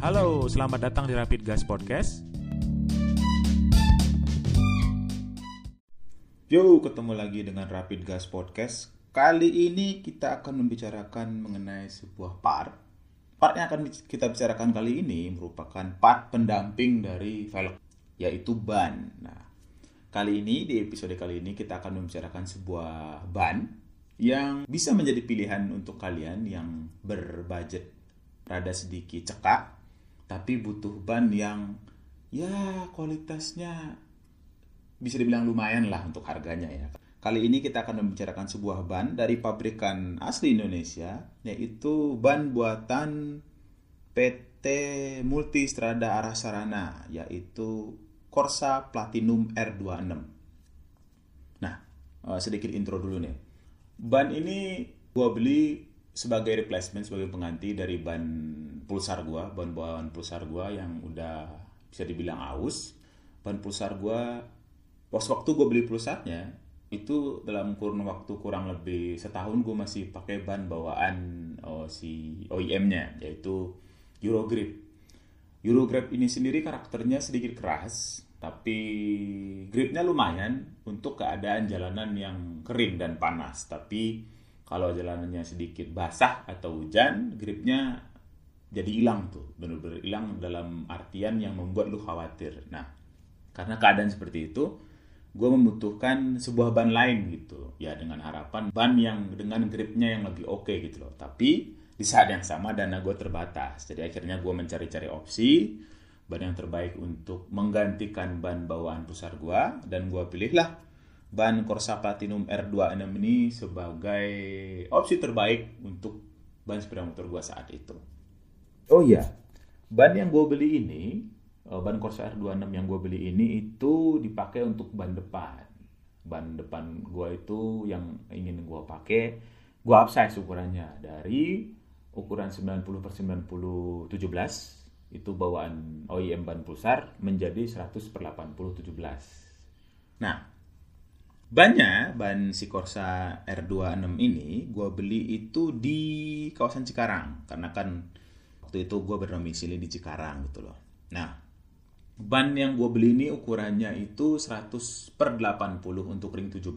Halo, selamat datang di Rapid Gas Podcast. Yo, ketemu lagi dengan Rapid Gas Podcast. Kali ini kita akan membicarakan mengenai sebuah part. Part yang akan kita bicarakan kali ini merupakan part pendamping dari velg, yaitu ban. Nah, kali ini di episode kali ini kita akan membicarakan sebuah ban yang bisa menjadi pilihan untuk kalian yang berbudget rada sedikit cekak tapi butuh ban yang ya kualitasnya bisa dibilang lumayan lah untuk harganya ya. Kali ini kita akan membicarakan sebuah ban dari pabrikan asli Indonesia, yaitu ban buatan PT Multistrada Arah Sarana, yaitu Corsa Platinum R26. Nah, eh, sedikit intro dulu nih. Ban ini gua beli sebagai replacement sebagai pengganti dari ban pulsar gua, ban bawaan pulsar gua yang udah bisa dibilang aus. Ban pulsar gua pas waktu gua beli pulsarnya itu dalam kurun waktu kurang lebih setahun gue masih pakai ban bawaan oh, si OEM-nya yaitu Eurogrip. Eurogrip ini sendiri karakternya sedikit keras, tapi gripnya lumayan untuk keadaan jalanan yang kering dan panas. Tapi kalau jalanannya sedikit basah atau hujan, gripnya jadi hilang tuh, bener-bener hilang dalam artian yang membuat lu khawatir. Nah, karena keadaan seperti itu, gue membutuhkan sebuah ban lain gitu. Ya dengan harapan ban yang dengan gripnya yang lebih oke okay, gitu loh. Tapi di saat yang sama dana gue terbatas. Jadi akhirnya gue mencari-cari opsi ban yang terbaik untuk menggantikan ban bawaan pusar gue dan gue pilihlah ban Corsa Platinum R26 ini sebagai opsi terbaik untuk ban sepeda motor gue saat itu. Oh iya ban yang gue beli ini Eh, ban Corsa R26 yang gue beli ini itu dipakai untuk ban depan. Ban depan gue itu yang ingin gue pakai gue upsize ukurannya dari ukuran 90 per 90 17 itu bawaan OEM ban pulsar menjadi 100 per 80 17 nah bannya ban si Corsa R26 ini gue beli itu di kawasan Cikarang. Karena kan waktu itu gue berdomisili di Cikarang gitu loh. Nah Ban yang gue beli ini ukurannya itu 100 per 80 untuk ring 17.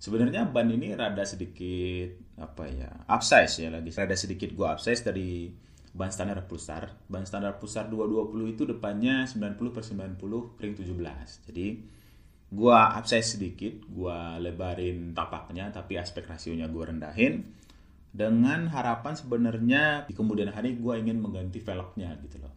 Sebenarnya ban ini rada sedikit apa ya upsize ya lagi. Rada sedikit gue upsize dari ban standar pusar ban standar pusar 220 itu depannya 90 per 90 ring 17 jadi gue upsize sedikit gue lebarin tapaknya tapi aspek rasionya gue rendahin. Dengan harapan sebenarnya di kemudian hari gue ingin mengganti velgnya gitu loh.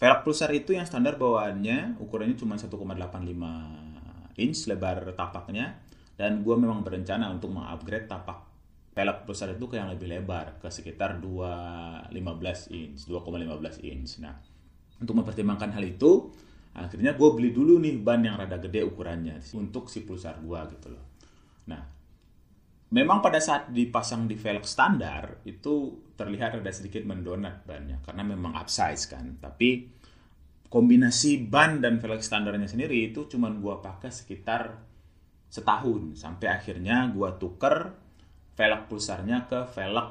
Velg pulsar itu yang standar bawaannya ukurannya cuma 1,85 inch lebar tapaknya. Dan gue memang berencana untuk mengupgrade tapak velg pulsar itu ke yang lebih lebar ke sekitar 2,15 inch 2,15 inch. Nah untuk mempertimbangkan hal itu akhirnya gue beli dulu nih ban yang rada gede ukurannya untuk si pulsar gue gitu loh. Nah memang pada saat dipasang di velg standar itu terlihat ada sedikit mendonat bannya karena memang upsize kan. Tapi kombinasi ban dan velg standarnya sendiri itu cuman gua pakai sekitar setahun sampai akhirnya gua tuker velg pulsarnya ke velg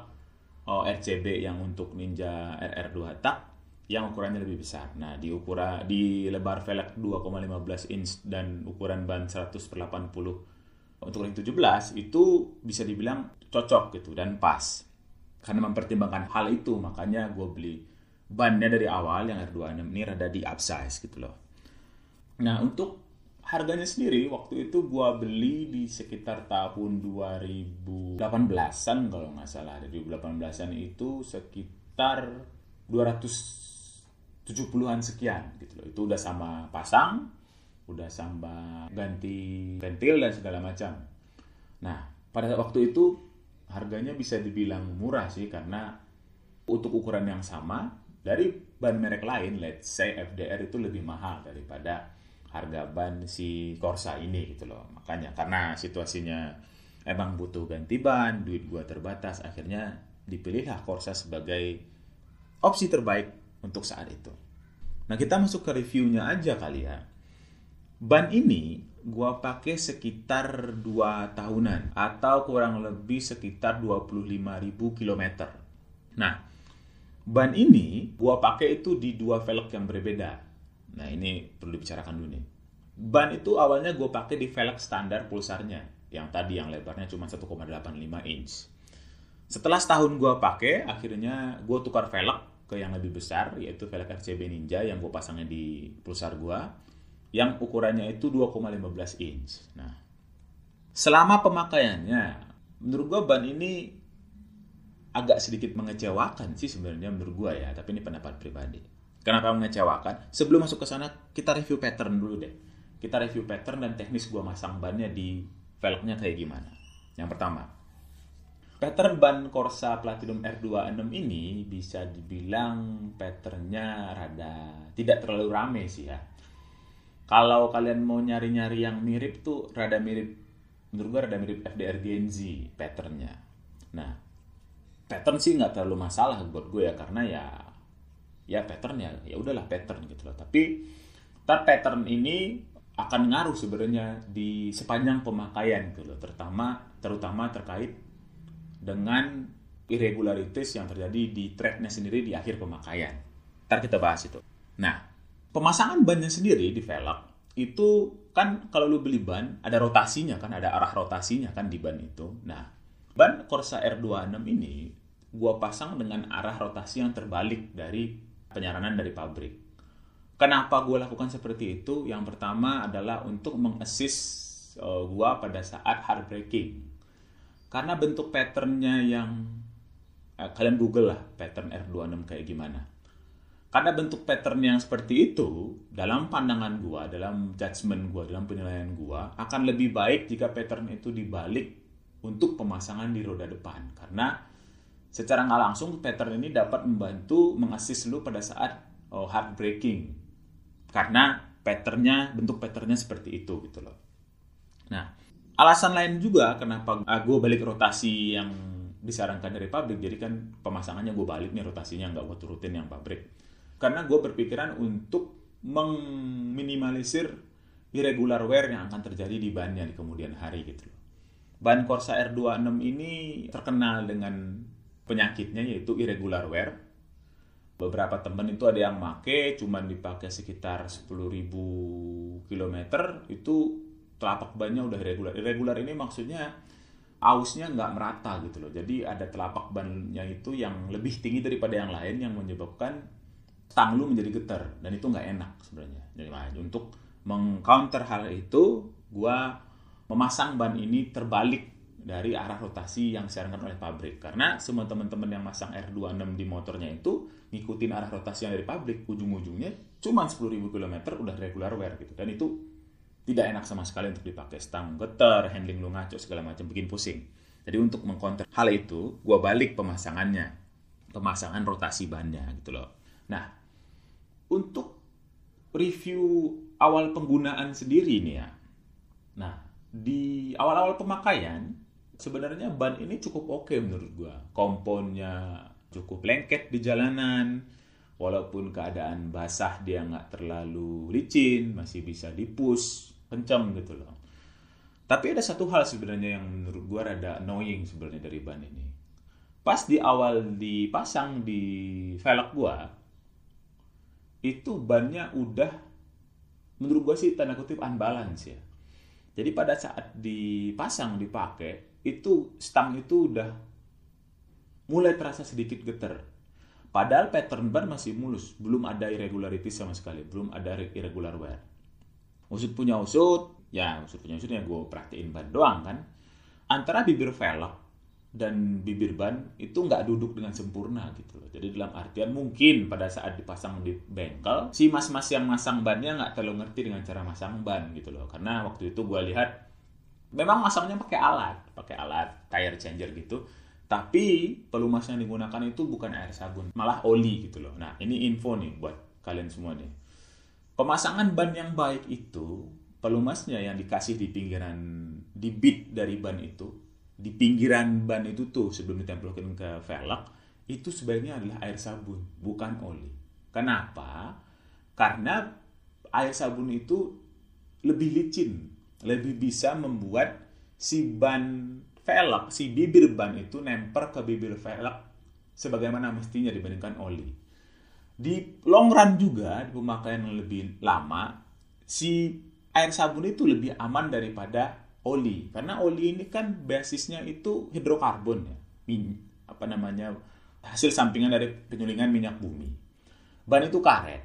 oh, RCB yang untuk Ninja RR2 tak yang ukurannya lebih besar. Nah, di ukuran di lebar velg 2,15 inch dan ukuran ban 100 per 80 untuk ring 17 itu bisa dibilang cocok gitu dan pas. Karena mempertimbangkan hal itu makanya gue beli bannya dari awal yang R26 ini rada di upsize gitu loh. Nah untuk harganya sendiri waktu itu gue beli di sekitar tahun 2018an kalau nggak salah. 2018an itu sekitar 270-an sekian gitu loh itu udah sama pasang udah sama ganti ventil dan segala macam nah pada waktu itu harganya bisa dibilang murah sih karena untuk ukuran yang sama dari ban merek lain, let's say FDR itu lebih mahal daripada harga ban si Corsa ini gitu loh. Makanya karena situasinya emang butuh ganti ban, duit gua terbatas, akhirnya dipilihlah Corsa sebagai opsi terbaik untuk saat itu. Nah kita masuk ke reviewnya aja kali ya. Ban ini gua pakai sekitar 2 tahunan atau kurang lebih sekitar 25.000 km. Nah, ban ini gua pakai itu di dua velg yang berbeda. Nah, ini perlu dibicarakan dulu nih. Ban itu awalnya gue pakai di velg standar pulsarnya, yang tadi yang lebarnya cuma 1,85 inch. Setelah setahun gue pakai, akhirnya gue tukar velg ke yang lebih besar, yaitu velg RCB Ninja yang gue pasangnya di pulsar gue, yang ukurannya itu 2,15 inch. Nah, selama pemakaiannya, menurut gue ban ini agak sedikit mengecewakan sih sebenarnya menurut gue ya, tapi ini pendapat pribadi. Kenapa mengecewakan? Sebelum masuk ke sana, kita review pattern dulu deh kita review pattern dan teknis gua masang bannya di velgnya kayak gimana. Yang pertama, pattern ban Corsa Platinum R26 ini bisa dibilang patternnya rada tidak terlalu rame sih ya. Kalau kalian mau nyari-nyari yang mirip tuh rada mirip menurut gua rada mirip FDR Gen Z patternnya. Nah, pattern sih nggak terlalu masalah buat gue ya karena ya ya pattern ya ya udahlah pattern gitu loh. Tapi tar pattern ini akan ngaruh sebenarnya di sepanjang pemakaian gitu loh, terutama terutama terkait dengan irregularities yang terjadi di threadnya sendiri di akhir pemakaian. Ntar kita bahas itu. Nah, pemasangan bannya sendiri di velg itu kan kalau lu beli ban ada rotasinya kan, ada arah rotasinya kan di ban itu. Nah, ban Corsa R26 ini gua pasang dengan arah rotasi yang terbalik dari penyaranan dari pabrik. Kenapa gue lakukan seperti itu? Yang pertama adalah untuk mengassist uh, gue pada saat hard braking. Karena bentuk patternnya yang uh, kalian google lah pattern R26 kayak gimana. Karena bentuk pattern yang seperti itu, dalam pandangan gue, dalam judgement gue, dalam penilaian gue, akan lebih baik jika pattern itu dibalik untuk pemasangan di roda depan. Karena secara nggak langsung pattern ini dapat membantu mengassist lu pada saat oh, hard braking karena patternnya bentuk patternnya seperti itu gitu loh nah alasan lain juga kenapa uh, gue balik rotasi yang disarankan dari pabrik jadi kan pemasangannya gue balik nih rotasinya nggak gue turutin yang pabrik. Karena gue berpikiran untuk meminimalisir irregular wear yang akan terjadi di bannya di kemudian hari gitu loh. Ban Corsa R26 ini terkenal dengan penyakitnya yaitu irregular wear beberapa temen itu ada yang make cuman dipakai sekitar 10.000 km itu telapak bannya udah regular irregular ini maksudnya ausnya nggak merata gitu loh jadi ada telapak bannya itu yang lebih tinggi daripada yang lain yang menyebabkan stang lu menjadi getar dan itu nggak enak sebenarnya jadi nah, untuk mengcounter hal itu gua memasang ban ini terbalik dari arah rotasi yang disarankan oleh pabrik. Karena semua teman-teman yang masang R26 di motornya itu ngikutin arah rotasi yang dari pabrik, ujung-ujungnya cuma 10.000 km udah regular wear gitu. Dan itu tidak enak sama sekali untuk dipakai. Stang getar, handling lu ngaco segala macam bikin pusing. Jadi untuk mengkonter hal itu, gua balik pemasangannya. Pemasangan rotasi bannya gitu loh. Nah, untuk review awal penggunaan sendiri nih ya. Nah, di awal-awal pemakaian sebenarnya ban ini cukup oke okay menurut gua. Komponnya cukup lengket di jalanan, walaupun keadaan basah dia nggak terlalu licin, masih bisa dipus kencang gitu loh. Tapi ada satu hal sebenarnya yang menurut gua rada annoying sebenarnya dari ban ini. Pas di awal dipasang di velg gua, itu bannya udah menurut gua sih tanda kutip unbalance ya. Jadi pada saat dipasang dipakai itu stang itu udah mulai terasa sedikit getar. Padahal pattern ban masih mulus, belum ada irregularity sama sekali, belum ada irregular wear. Usut punya usut, ya usut punya usut ya gue perhatiin ban doang kan. Antara bibir velg dan bibir ban itu nggak duduk dengan sempurna gitu loh. Jadi dalam artian mungkin pada saat dipasang di bengkel, si mas-mas yang masang bannya nggak terlalu ngerti dengan cara masang ban gitu loh. Karena waktu itu gue lihat memang masangnya pakai alat, pakai alat tire changer gitu. Tapi pelumas yang digunakan itu bukan air sabun, malah oli gitu loh. Nah, ini info nih buat kalian semua nih. Pemasangan ban yang baik itu, pelumasnya yang dikasih di pinggiran, di bit dari ban itu, di pinggiran ban itu tuh sebelum ditempelkan ke velg, itu sebaiknya adalah air sabun, bukan oli. Kenapa? Karena air sabun itu lebih licin lebih bisa membuat si ban velg, si bibir ban itu nemper ke bibir velg sebagaimana mestinya dibandingkan oli. Di long run juga, di pemakaian yang lebih lama, si air sabun itu lebih aman daripada oli. Karena oli ini kan basisnya itu hidrokarbon ya. Min, apa namanya? hasil sampingan dari penyulingan minyak bumi. Ban itu karet.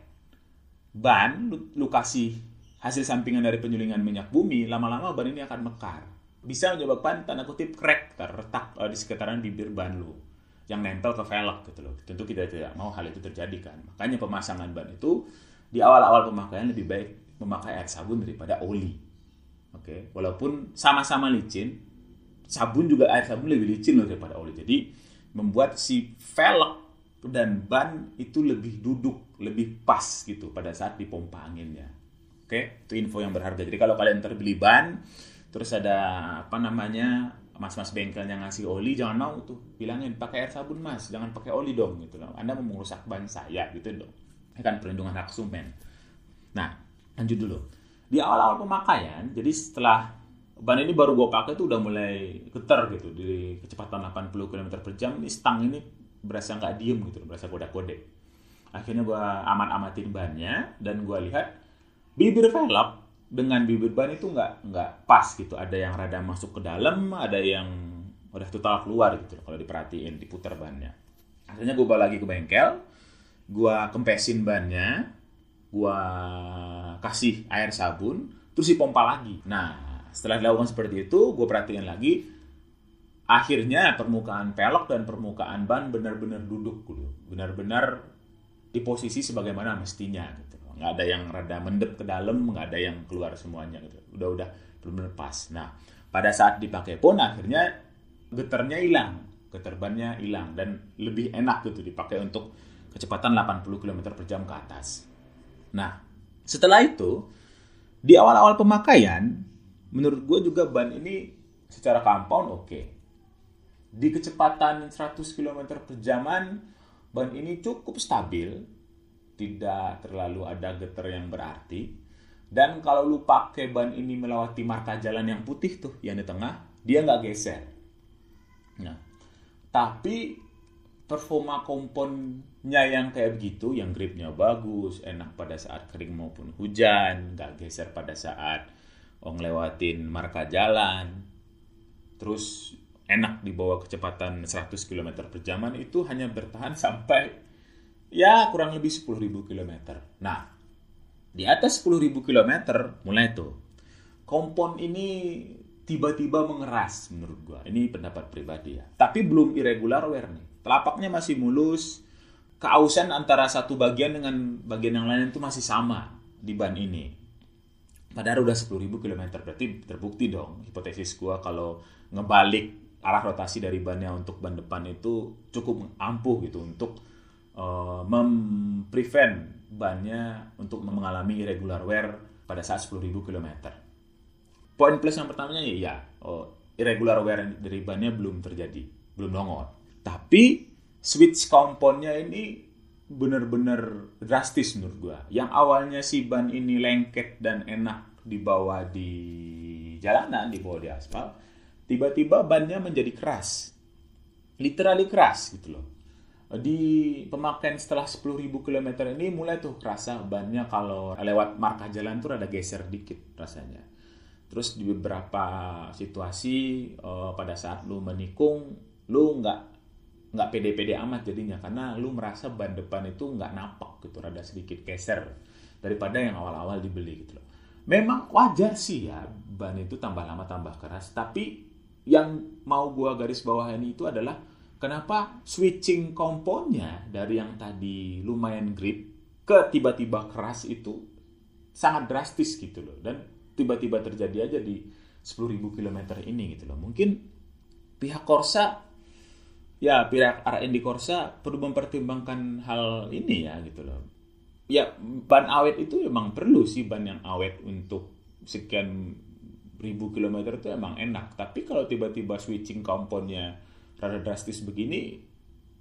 Ban lu, hasil sampingan dari penyulingan minyak bumi, lama-lama ban ini akan mekar. Bisa menyebabkan tanda kutip crack terletak uh, di sekitaran bibir ban lu yang nempel ke velg gitu loh. Tentu kita tidak mau hal itu terjadi kan. Makanya pemasangan ban itu di awal-awal pemakaian lebih baik memakai air sabun daripada oli. Oke, okay? walaupun sama-sama licin, sabun juga air sabun lebih licin loh daripada oli. Jadi membuat si velg dan ban itu lebih duduk, lebih pas gitu pada saat dipompa anginnya. Oke, itu info yang berharga. Jadi kalau kalian terbeli ban, terus ada apa namanya mas-mas bengkel yang ngasih oli, jangan mau tuh bilangin pakai air sabun mas, jangan pakai oli dong gitu loh. Anda mau merusak ban saya gitu dong. Ini kan perlindungan hak konsumen. Nah, lanjut dulu. Di awal-awal pemakaian, jadi setelah ban ini baru gue pakai tuh udah mulai getar gitu di kecepatan 80 km per jam ini stang ini berasa nggak diem gitu berasa kode-kode akhirnya gue amat-amatin bannya dan gue lihat bibir velg dengan bibir ban itu nggak nggak pas gitu. Ada yang rada masuk ke dalam ada yang udah total keluar gitu kalau diperhatiin diputar bannya. Akhirnya gue bawa lagi ke bengkel gue kempesin bannya gue kasih air sabun terus dipompa lagi. Nah setelah dilakukan seperti itu, gue perhatikan lagi, akhirnya permukaan pelok dan permukaan ban benar-benar duduk dulu, benar-benar di posisi sebagaimana mestinya gitu. Nggak ada yang rada mendep ke dalam, nggak ada yang keluar semuanya gitu. Udah-udah benar-benar pas. Nah, pada saat dipakai pun akhirnya getarnya hilang, getar bannya hilang dan lebih enak gitu dipakai untuk kecepatan 80 km per jam ke atas. Nah, setelah itu di awal-awal pemakaian menurut gue juga ban ini secara compound oke. Okay. Di kecepatan 100 km per jaman, ban ini cukup stabil, tidak terlalu ada getar yang berarti. Dan kalau lu pakai ban ini melewati marka jalan yang putih tuh, yang di tengah, dia nggak geser. Nah, tapi performa komponnya yang kayak begitu, yang gripnya bagus, enak pada saat kering maupun hujan, nggak geser pada saat oh ngelewatin marka jalan terus enak dibawa kecepatan 100 km per jaman itu hanya bertahan sampai ya kurang lebih 10.000 km. Nah, di atas 10.000 km mulai tuh kompon ini tiba-tiba mengeras menurut gua. Ini pendapat pribadi ya. Tapi belum irregular wear nih. Telapaknya masih mulus. Keausan antara satu bagian dengan bagian yang lain itu masih sama di ban ini padahal udah 10.000 km berarti terbukti dong hipotesis gua kalau ngebalik arah rotasi dari bannya untuk ban depan itu cukup ampuh gitu untuk uh, memprevent bannya untuk mengalami irregular wear pada saat 10.000 km. Poin plus yang pertamanya ya, ya oh, irregular wear dari bannya belum terjadi, belum nongol. Tapi switch komponnya ini benar-benar drastis menurut gua. Yang awalnya si ban ini lengket dan enak dibawa di jalanan, dibawa di aspal, tiba-tiba bannya menjadi keras. Literally keras gitu loh. Di pemakaian setelah 10.000 km ini mulai tuh kerasa bannya kalau lewat markah jalan tuh ada geser dikit rasanya. Terus di beberapa situasi uh, pada saat lu menikung, lu nggak nggak pede-pede amat jadinya karena lu merasa ban depan itu nggak napak gitu rada sedikit geser daripada yang awal-awal dibeli gitu loh. Memang wajar sih ya ban itu tambah lama tambah keras tapi yang mau gua garis bawah ini itu adalah kenapa switching komponnya dari yang tadi lumayan grip ke tiba-tiba keras itu sangat drastis gitu loh dan tiba-tiba terjadi aja di 10.000 km ini gitu loh. Mungkin pihak Korsa ya pihak RN di Korsa perlu mempertimbangkan hal ini ya gitu loh. Ya ban awet itu emang perlu sih ban yang awet untuk sekian ribu kilometer itu emang enak. Tapi kalau tiba-tiba switching komponnya rada drastis begini,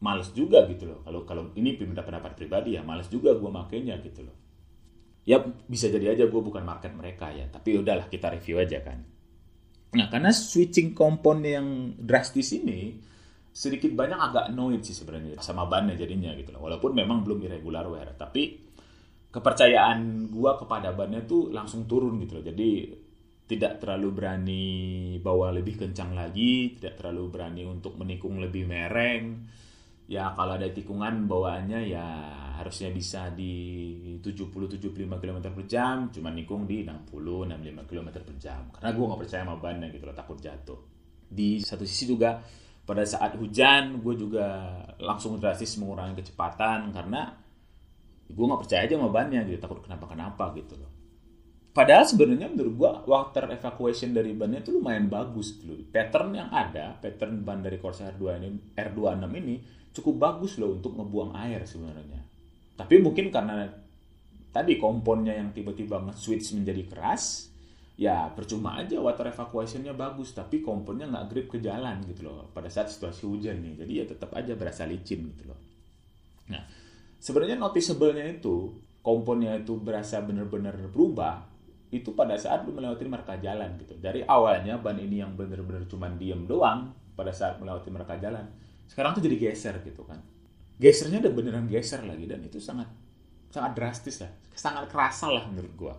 males juga gitu loh. Kalau kalau ini pindah pendapat pribadi ya males juga gue makainya gitu loh. Ya bisa jadi aja gue bukan market mereka ya. Tapi udahlah kita review aja kan. Nah karena switching kompon yang drastis ini sedikit banyak agak annoyed sih sebenarnya sama bannya jadinya gitu loh. Walaupun memang belum irregular wear, tapi kepercayaan gua kepada bannya tuh langsung turun gitu loh. Jadi tidak terlalu berani bawa lebih kencang lagi, tidak terlalu berani untuk menikung lebih mereng. Ya kalau ada tikungan bawaannya ya harusnya bisa di 70-75 km per jam, cuma nikung di 60-65 km per jam. Karena gue nggak percaya sama bannya gitu loh, takut jatuh. Di satu sisi juga pada saat hujan gue juga langsung drastis mengurangi kecepatan karena gue nggak percaya aja sama bannya gitu, takut kenapa-kenapa gitu loh. Padahal sebenarnya menurut gua water evacuation dari bannya itu lumayan bagus dulu. Pattern yang ada, pattern ban dari Corsair R2 ini, R26 ini cukup bagus loh untuk ngebuang air sebenarnya. Tapi mungkin karena tadi komponnya yang tiba-tiba nge-switch menjadi keras, ya percuma aja water evacuation-nya bagus, tapi komponnya nggak grip ke jalan gitu loh pada saat situasi hujan nih. Jadi ya tetap aja berasa licin gitu loh. Nah, sebenarnya noticeable-nya itu komponnya itu berasa benar-benar berubah itu pada saat lu melewati marka jalan gitu. Dari awalnya ban ini yang bener-bener cuman diem doang pada saat melewati marka jalan. Sekarang tuh jadi geser gitu kan. Gesernya udah beneran geser lagi dan itu sangat sangat drastis lah. Sangat kerasa lah menurut gua.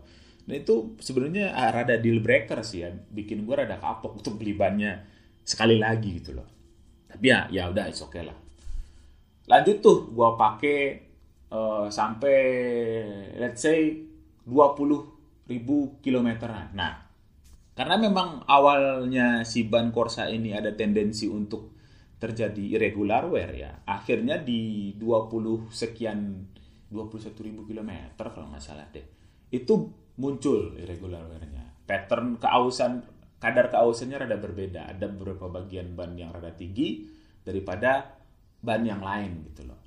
Dan itu sebenarnya ah, rada deal breaker sih ya. Bikin gua rada kapok untuk beli bannya sekali lagi gitu loh. Tapi ya ya udah it's okay lah. Lanjut tuh gua pakai uh, sampai let's say 20 ribu kilometeran. Nah, karena memang awalnya si ban Corsa ini ada tendensi untuk terjadi irregular wear ya, akhirnya di 20 sekian 21 ribu kilometer kalau nggak salah deh, itu muncul irregular wear-nya. Pattern keausan, kadar keausannya rada berbeda. Ada beberapa bagian ban yang rada tinggi daripada ban yang lain gitu loh.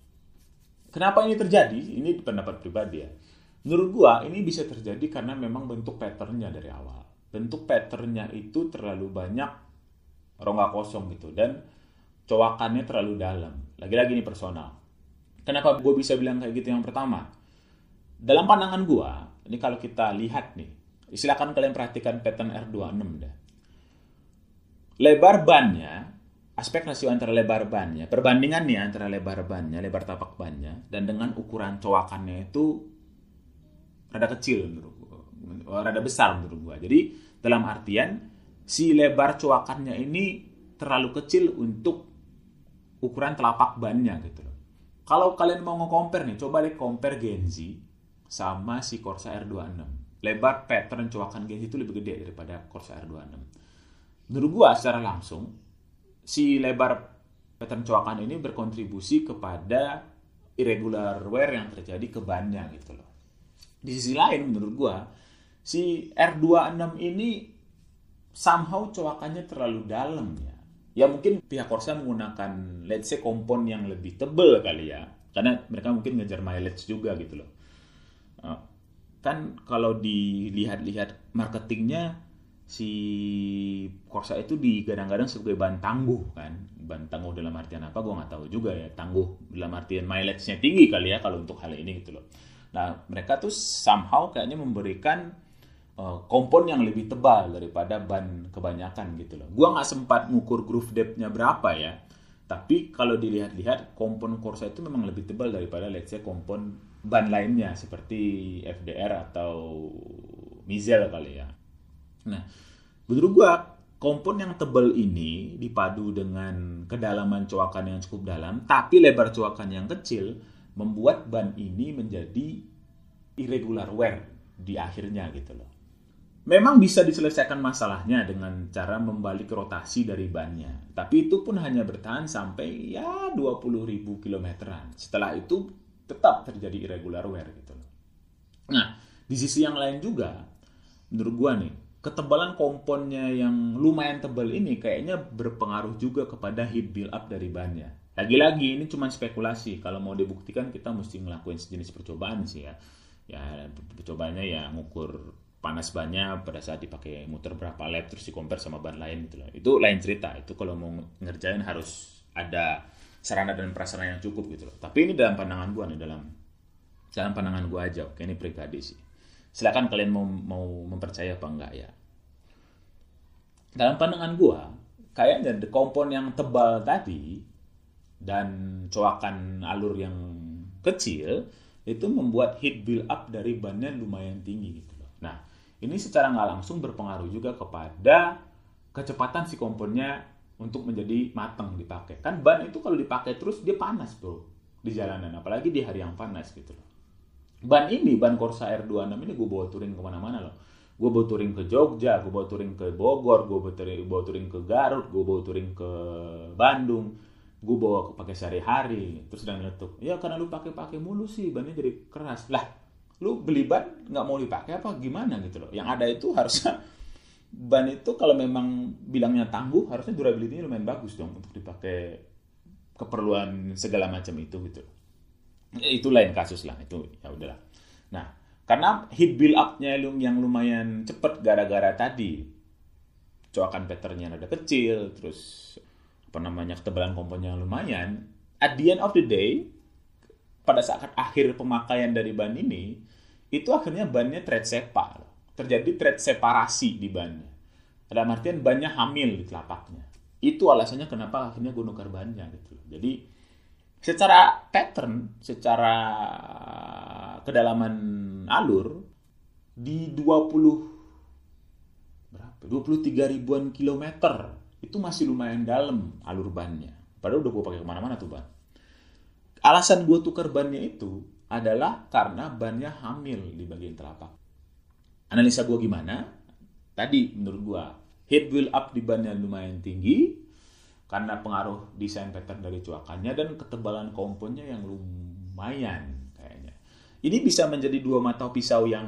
Kenapa ini terjadi? Ini pendapat pribadi ya Menurut gua ini bisa terjadi karena memang bentuk patternnya dari awal. Bentuk patternnya itu terlalu banyak rongga kosong gitu dan cowakannya terlalu dalam. Lagi-lagi ini personal. Kenapa gue bisa bilang kayak gitu yang pertama? Dalam pandangan gua, ini kalau kita lihat nih, silakan kalian perhatikan pattern R26 deh. Lebar bannya, aspek rasio antara lebar bannya, perbandingan nih antara lebar bannya, lebar tapak bannya, dan dengan ukuran cowakannya itu rada kecil menurut gua. Oh, rada besar menurut gua. Jadi dalam artian si lebar coakannya ini terlalu kecil untuk ukuran telapak bannya gitu loh. Kalau kalian mau nge-compare nih, coba deh compare Genzi sama si Corsa R26. Lebar pattern coakan Genzi itu lebih gede daripada Corsa R26. Menurut gua secara langsung si lebar pattern coakan ini berkontribusi kepada irregular wear yang terjadi ke bannya gitu loh. Di sisi lain menurut gua si R26 ini somehow coakannya terlalu dalam ya. Ya mungkin pihak Corsa menggunakan let's say kompon yang lebih tebel kali ya. Karena mereka mungkin ngejar mileage juga gitu loh. Uh, kan kalau dilihat-lihat marketingnya si Corsa itu digadang-gadang sebagai ban tangguh kan. Ban tangguh dalam artian apa gue nggak tahu juga ya. Tangguh dalam artian mileage-nya tinggi kali ya kalau untuk hal ini gitu loh. Nah, mereka tuh somehow kayaknya memberikan uh, kompon yang lebih tebal daripada ban kebanyakan gitu loh. Gua nggak sempat ngukur groove depth-nya berapa ya. Tapi kalau dilihat-lihat kompon Corsa itu memang lebih tebal daripada let's say kompon ban lainnya seperti FDR atau Mizel kali ya. Nah, menurut gua kompon yang tebal ini dipadu dengan kedalaman coakan yang cukup dalam tapi lebar coakan yang kecil membuat ban ini menjadi irregular wear di akhirnya gitu loh. Memang bisa diselesaikan masalahnya dengan cara membalik rotasi dari bannya. Tapi itu pun hanya bertahan sampai ya 20.000 kilometeran. Setelah itu tetap terjadi irregular wear gitu loh. Nah, di sisi yang lain juga, menurut gua nih, ketebalan komponnya yang lumayan tebal ini kayaknya berpengaruh juga kepada heat build up dari bannya. Lagi-lagi ini cuma spekulasi. Kalau mau dibuktikan kita mesti ngelakuin sejenis percobaan sih ya. Ya percobaannya ya ngukur panas bannya pada saat dipakai muter berapa lap terus di compare sama ban lain gitu loh. Itu lain cerita. Itu kalau mau ngerjain harus ada sarana dan prasarana yang cukup gitu loh. Tapi ini dalam pandangan gua nih dalam dalam pandangan gua aja. Oke, ini pribadi sih. Silakan kalian mau mau mempercaya apa enggak ya. Dalam pandangan gua, kayaknya kompon yang tebal tadi dan coakan alur yang kecil itu membuat heat build up dari bannya lumayan tinggi gitu loh. Nah, ini secara nggak langsung berpengaruh juga kepada kecepatan si komponnya untuk menjadi matang dipakai. Kan ban itu kalau dipakai terus dia panas bro di jalanan, apalagi di hari yang panas gitu loh. Ban ini, ban Corsa R26 ini gue bawa touring ke mana-mana loh. Gue bawa touring ke Jogja, gue bawa touring ke Bogor, gue bawa touring, bawa touring ke Garut, gue bawa touring ke Bandung, gue bawa pakai sehari-hari. Terus udah nyeletuk, ya karena lu pakai-pakai mulu sih, bannya jadi keras. Lah, lu beli ban nggak mau dipakai apa gimana gitu loh yang ada itu harusnya ban itu kalau memang bilangnya tangguh harusnya durability-nya lumayan bagus dong untuk dipakai keperluan segala macam itu gitu ya, itu lain kasus lah itu ya udahlah nah karena heat build up-nya yang lumayan cepet gara-gara tadi coakan patternnya ada kecil terus apa namanya ketebalan komponnya lumayan at the end of the day pada saat akhir pemakaian dari ban ini itu akhirnya bannya thread sepa. Terjadi thread separasi di bannya. Dalam artian bannya hamil di telapaknya. Itu alasannya kenapa akhirnya gue nukar bannya gitu. Jadi secara pattern, secara kedalaman alur di 20 berapa? 23 ribuan kilometer itu masih lumayan dalam alur bannya. Padahal udah gue pakai ke mana-mana tuh ban. Alasan gue tukar bannya itu adalah karena bannya hamil di bagian telapak. Analisa gue gimana? Tadi menurut gue, head wheel up di bannya lumayan tinggi karena pengaruh desain pattern dari cuakannya dan ketebalan komponnya yang lumayan kayaknya. Ini bisa menjadi dua mata pisau yang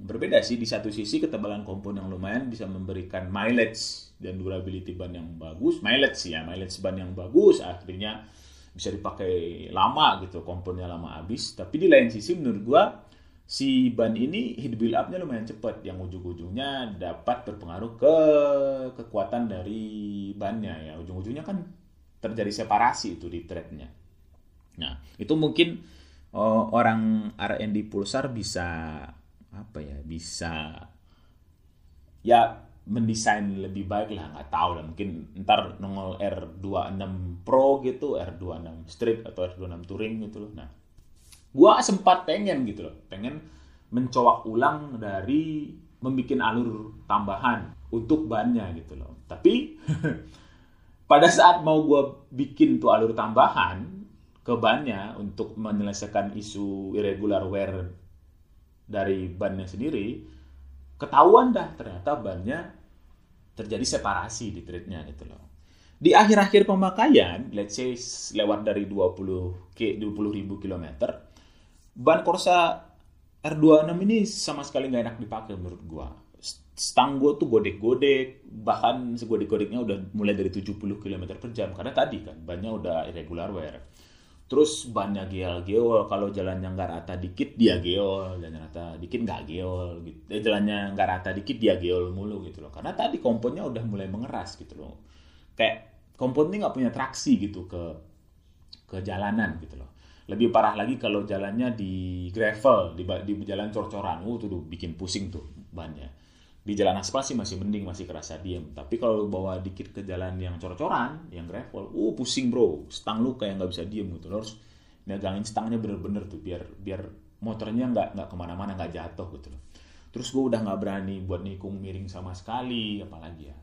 berbeda sih. Di satu sisi ketebalan kompon yang lumayan bisa memberikan mileage dan durability ban yang bagus. Mileage ya, mileage ban yang bagus. Akhirnya bisa dipakai lama gitu komponnya lama habis. Tapi di lain sisi menurut gua si ban ini heat build up-nya lumayan cepat. Yang ujung-ujungnya dapat berpengaruh ke kekuatan dari bannya ya. Ujung-ujungnya kan terjadi separasi itu di threadnya. Nah itu mungkin oh, orang R&D Pulsar bisa apa ya bisa ya mendesain lebih baik lah nggak tahu lah. Mungkin ntar nongol R26 Pro gitu R26 Street atau R26 Touring gitu loh. Nah gua sempat pengen gitu loh. Pengen mencoak ulang dari membuat alur tambahan untuk bannya gitu loh. Tapi pada saat mau gua bikin tuh alur tambahan ke bannya untuk menyelesaikan isu irregular wear dari bannya sendiri ketahuan dah ternyata bannya terjadi separasi di trade-nya gitu loh. Di akhir-akhir pemakaian, let's say lewat dari 20 ke 20 ribu kilometer, ban Corsa R26 ini sama sekali nggak enak dipakai menurut gua. Stang gua tuh godek-godek, bahkan segodek-godeknya udah mulai dari 70 km per jam karena tadi kan bannya udah irregular wear. Terus bannya geol-geol, kalau jalannya nggak rata dikit dia geol, jalannya rata dikit nggak geol, gitu. Eh, jalannya nggak rata dikit dia geol mulu gitu loh. Karena tadi komponnya udah mulai mengeras gitu loh. Kayak kompon ini nggak punya traksi gitu ke ke jalanan gitu loh. Lebih parah lagi kalau jalannya di gravel, di, di jalan cor-coran, uh tuh bikin pusing tuh bannya di jalan aspal sih masih mending masih kerasa diem. Tapi kalau bawa dikit ke jalan yang cor-coran yang gravel uh pusing bro. Stang lu kayak nggak bisa diem gitu. Lo harus megangin stangnya bener-bener tuh biar biar motornya nggak nggak ke mana-mana nggak jatuh gitu loh. Terus gue udah nggak berani buat nikung miring sama sekali apalagi ya.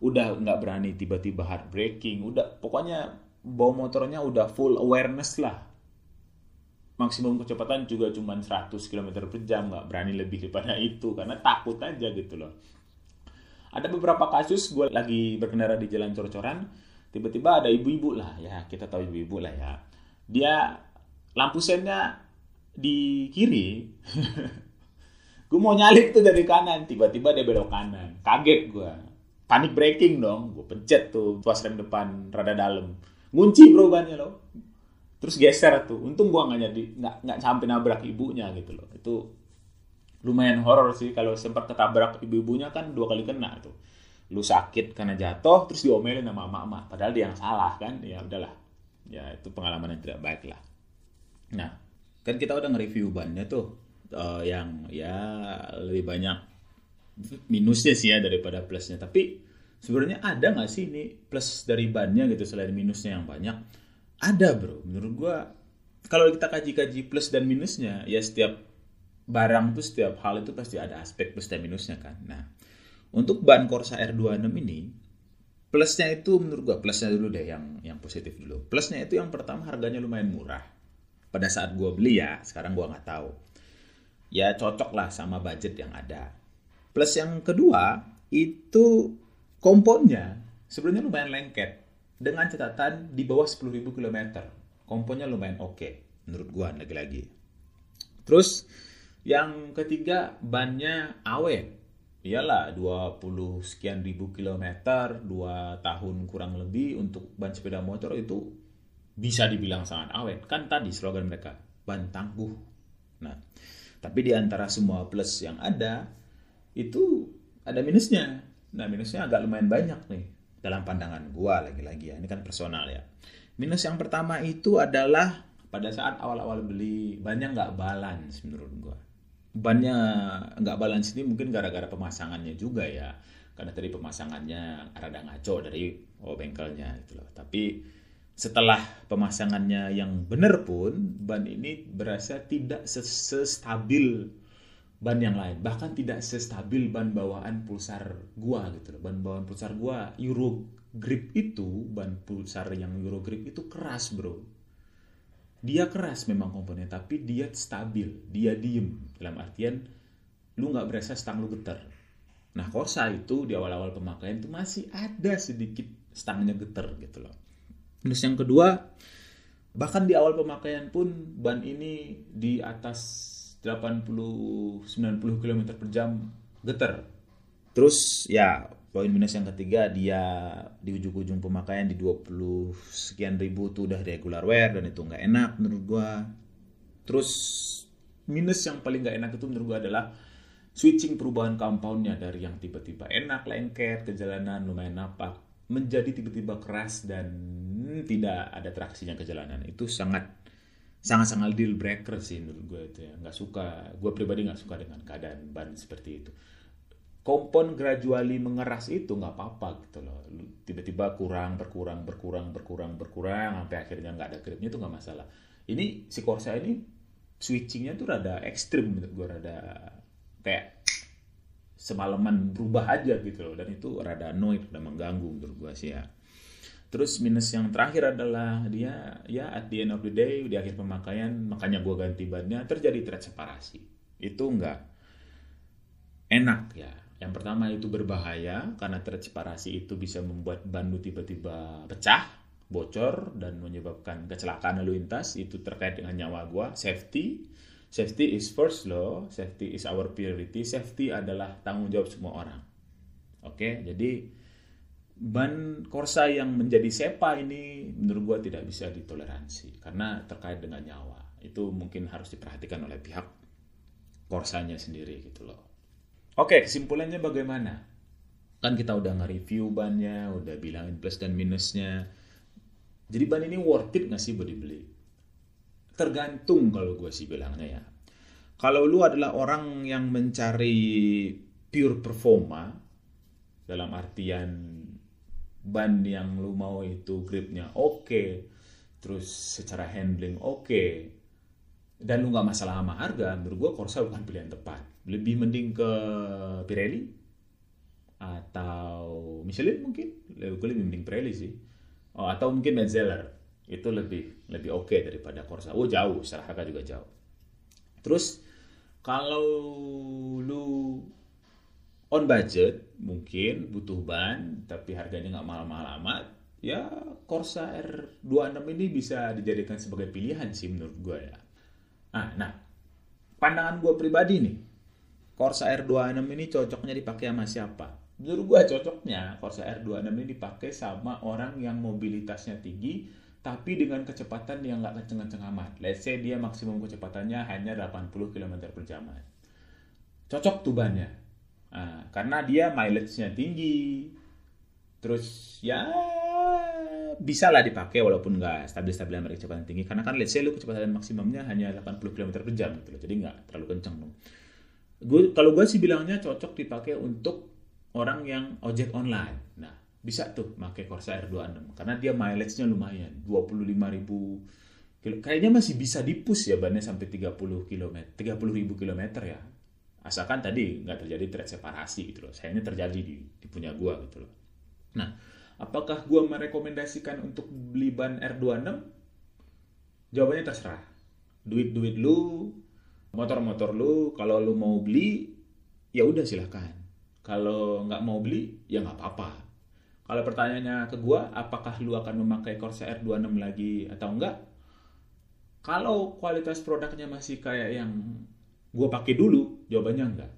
Udah nggak berani tiba-tiba hard braking udah pokoknya bawa motornya udah full awareness lah maksimum kecepatan juga cuma 100 km per jam nggak berani lebih daripada itu karena takut aja gitu loh. Ada beberapa kasus gue lagi berkendara di jalan cor-coran tiba-tiba ada ibu-ibu lah ya kita tahu ibu-ibu lah ya. Dia lampu sennya di kiri. Gue mau nyalip tuh dari kanan tiba-tiba dia belok kanan. Kaget gue panik braking dong gue pencet tuh tuas rem depan rada dalam. Ngunci bro bannya loh terus geser tuh. Untung gua nggak jadi nggak nggak sampai nabrak ibunya gitu loh. Itu lumayan horor sih. Kalau sempat ketabrak ibu-ibunya kan dua kali kena tuh. Lu sakit karena jatuh terus diomelin sama emak-emak. Padahal dia yang salah kan? Ya udahlah. Ya itu pengalaman yang tidak baik lah. Nah kan kita udah nge-review bannya tuh. Uh, yang ya lebih banyak minusnya sih ya daripada plusnya. Tapi sebenarnya ada nggak sih ini plus dari bannya gitu selain minusnya yang banyak ada bro. Menurut gua kalau kita kaji-kaji plus dan minusnya ya setiap barang tuh setiap hal itu pasti ada aspek plus dan minusnya kan? Nah untuk ban Corsa R26 ini plusnya itu menurut gua plusnya dulu deh yang yang positif dulu. Plusnya itu yang pertama harganya lumayan murah. Pada saat gua beli ya sekarang gua nggak tahu. Ya cocok lah sama budget yang ada. Plus yang kedua itu komponnya sebenarnya lumayan lengket dengan catatan di bawah 10.000 km. Komponnya lumayan oke okay, menurut gua lagi-lagi. Terus yang ketiga bannya awet. Iyalah 20 sekian ribu kilometer, 2 tahun kurang lebih untuk ban sepeda motor itu bisa dibilang sangat awet. Kan tadi slogan mereka, ban tangguh. Nah, tapi di antara semua plus yang ada, itu ada minusnya. Nah, minusnya agak lumayan banyak nih dalam pandangan gua lagi-lagi ya. Ini kan personal ya. Minus yang pertama itu adalah pada saat awal-awal beli bannya nggak balance menurut gua. Bannya nggak balance ini mungkin gara-gara pemasangannya juga ya. Karena tadi pemasangannya rada ngaco dari oh bengkelnya gitu loh. Tapi setelah pemasangannya yang benar pun ban ini berasa tidak sestabil ban yang lain. Bahkan tidak sestabil ban bawaan pulsar gua gitu loh. Ban bawaan pulsar gua Euro grip itu ban pulsar yang Euro grip itu keras bro. Dia keras memang komponen tapi dia stabil. Dia diem. Dalam artian lu nggak berasa stang lu getar. Nah Corsa itu di awal-awal pemakaian itu masih ada sedikit stangnya getar gitu loh. Terus yang kedua bahkan di awal pemakaian pun ban ini di atas 80 90 km per jam getar. Terus ya poin minus yang ketiga dia di ujung-ujung pemakaian di 20 sekian ribu tuh udah regular wear dan itu nggak enak menurut gua. Terus minus yang paling nggak enak itu menurut gua adalah switching perubahan compoundnya dari yang tiba-tiba enak lengket ke jalanan lumayan napak menjadi tiba-tiba keras dan tidak ada traksinya ke jalanan itu sangat sangat-sangat deal breaker sih menurut gue itu ya. Nggak suka. Gue pribadi nggak suka dengan keadaan ban seperti itu. Kompon gradually mengeras itu nggak apa-apa gitu loh. Tiba-tiba kurang berkurang berkurang berkurang berkurang sampai akhirnya nggak ada gripnya itu nggak masalah. Ini si Corsa ini switchingnya tuh rada ekstrim menurut gue rada kayak semalaman berubah aja gitu loh. Dan itu rada annoyed rada mengganggu menurut gue sih ya Terus minus yang terakhir adalah dia ya at the end of the day di akhir pemakaian makanya gue ganti bannya terjadi thread separasi. Itu enggak enak ya. Yang pertama itu berbahaya karena thread separasi itu bisa membuat ban lu tiba-tiba pecah, bocor dan menyebabkan kecelakaan lalu lintas itu terkait dengan nyawa gue. Safety, safety is first loh, safety is our priority. Safety adalah tanggung jawab semua orang. Oke, jadi ban Corsa yang menjadi sepa ini menurut gue tidak bisa ditoleransi karena terkait dengan nyawa. Itu mungkin harus diperhatikan oleh pihak Corsanya sendiri gitu loh. Oke kesimpulannya bagaimana? Kan kita udah nge-review bannya udah bilangin plus dan minusnya. Jadi ban ini worth it gak sih buat dibeli? Tergantung kalau gue sih bilangnya ya. Kalau lu adalah orang yang mencari pure performa dalam artian ban yang lu mau itu gripnya oke okay. terus secara handling oke. Okay. dan lu nggak masalah sama harga menurut gua Corsa bukan pilihan tepat. Lebih mending ke Pirelli atau Michelin mungkin. Lebih lebih mending Pirelli sih. Oh, atau mungkin Metzeler itu lebih lebih oke okay daripada Corsa oh jauh secara harga juga jauh. Terus kalau lu on budget mungkin butuh ban tapi harganya nggak mahal-mahal amat ya Corsa R26 ini bisa dijadikan sebagai pilihan sih menurut gue ya. Nah, nah pandangan gue pribadi nih Corsa R26 ini cocoknya dipakai sama siapa? Menurut gue cocoknya Corsa R26 ini dipakai sama orang yang mobilitasnya tinggi tapi dengan kecepatan yang nggak kenceng-kenceng amat. Let's say dia maksimum kecepatannya hanya 80 km per jam. Cocok tuh bannya Nah, karena dia mileage-nya tinggi. Terus ya bisa lah dipakai walaupun nggak stabil-stabil sama kecepatan tinggi. Karena kan let's say lu kecepatan maksimumnya hanya 80 km per jam gitu loh jadi nggak terlalu kencang dong. Gue kalau gue sih bilangnya cocok dipakai untuk orang yang ojek online. Nah bisa tuh pakai Corsa R26 karena dia mileage-nya lumayan 25.000 ribu kayaknya masih bisa dipus ya bannya sampai 30 km 30 ribu kilometer ya asalkan tadi nggak terjadi thread separasi gitu loh. Sayangnya terjadi di, di punya gua gitu loh. Nah apakah gua merekomendasikan untuk beli ban R26 jawabannya terserah. Duit duit lu motor-motor lu kalau lu mau beli ya udah silahkan. Kalau nggak mau beli ya nggak apa-apa. Kalau pertanyaannya ke gua apakah lu akan memakai Corsa R26 lagi atau enggak kalau kualitas produknya masih kayak yang gue pakai dulu, jawabannya enggak.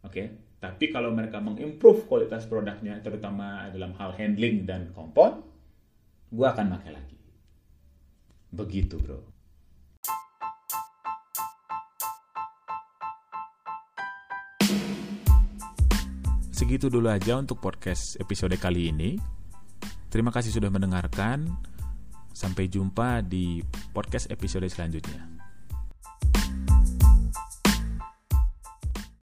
Oke, okay? tapi kalau mereka mengimprove kualitas produknya, terutama dalam hal handling dan kompon, gue akan pakai lagi. Begitu, bro. Segitu dulu aja untuk podcast episode kali ini. Terima kasih sudah mendengarkan. Sampai jumpa di podcast episode selanjutnya.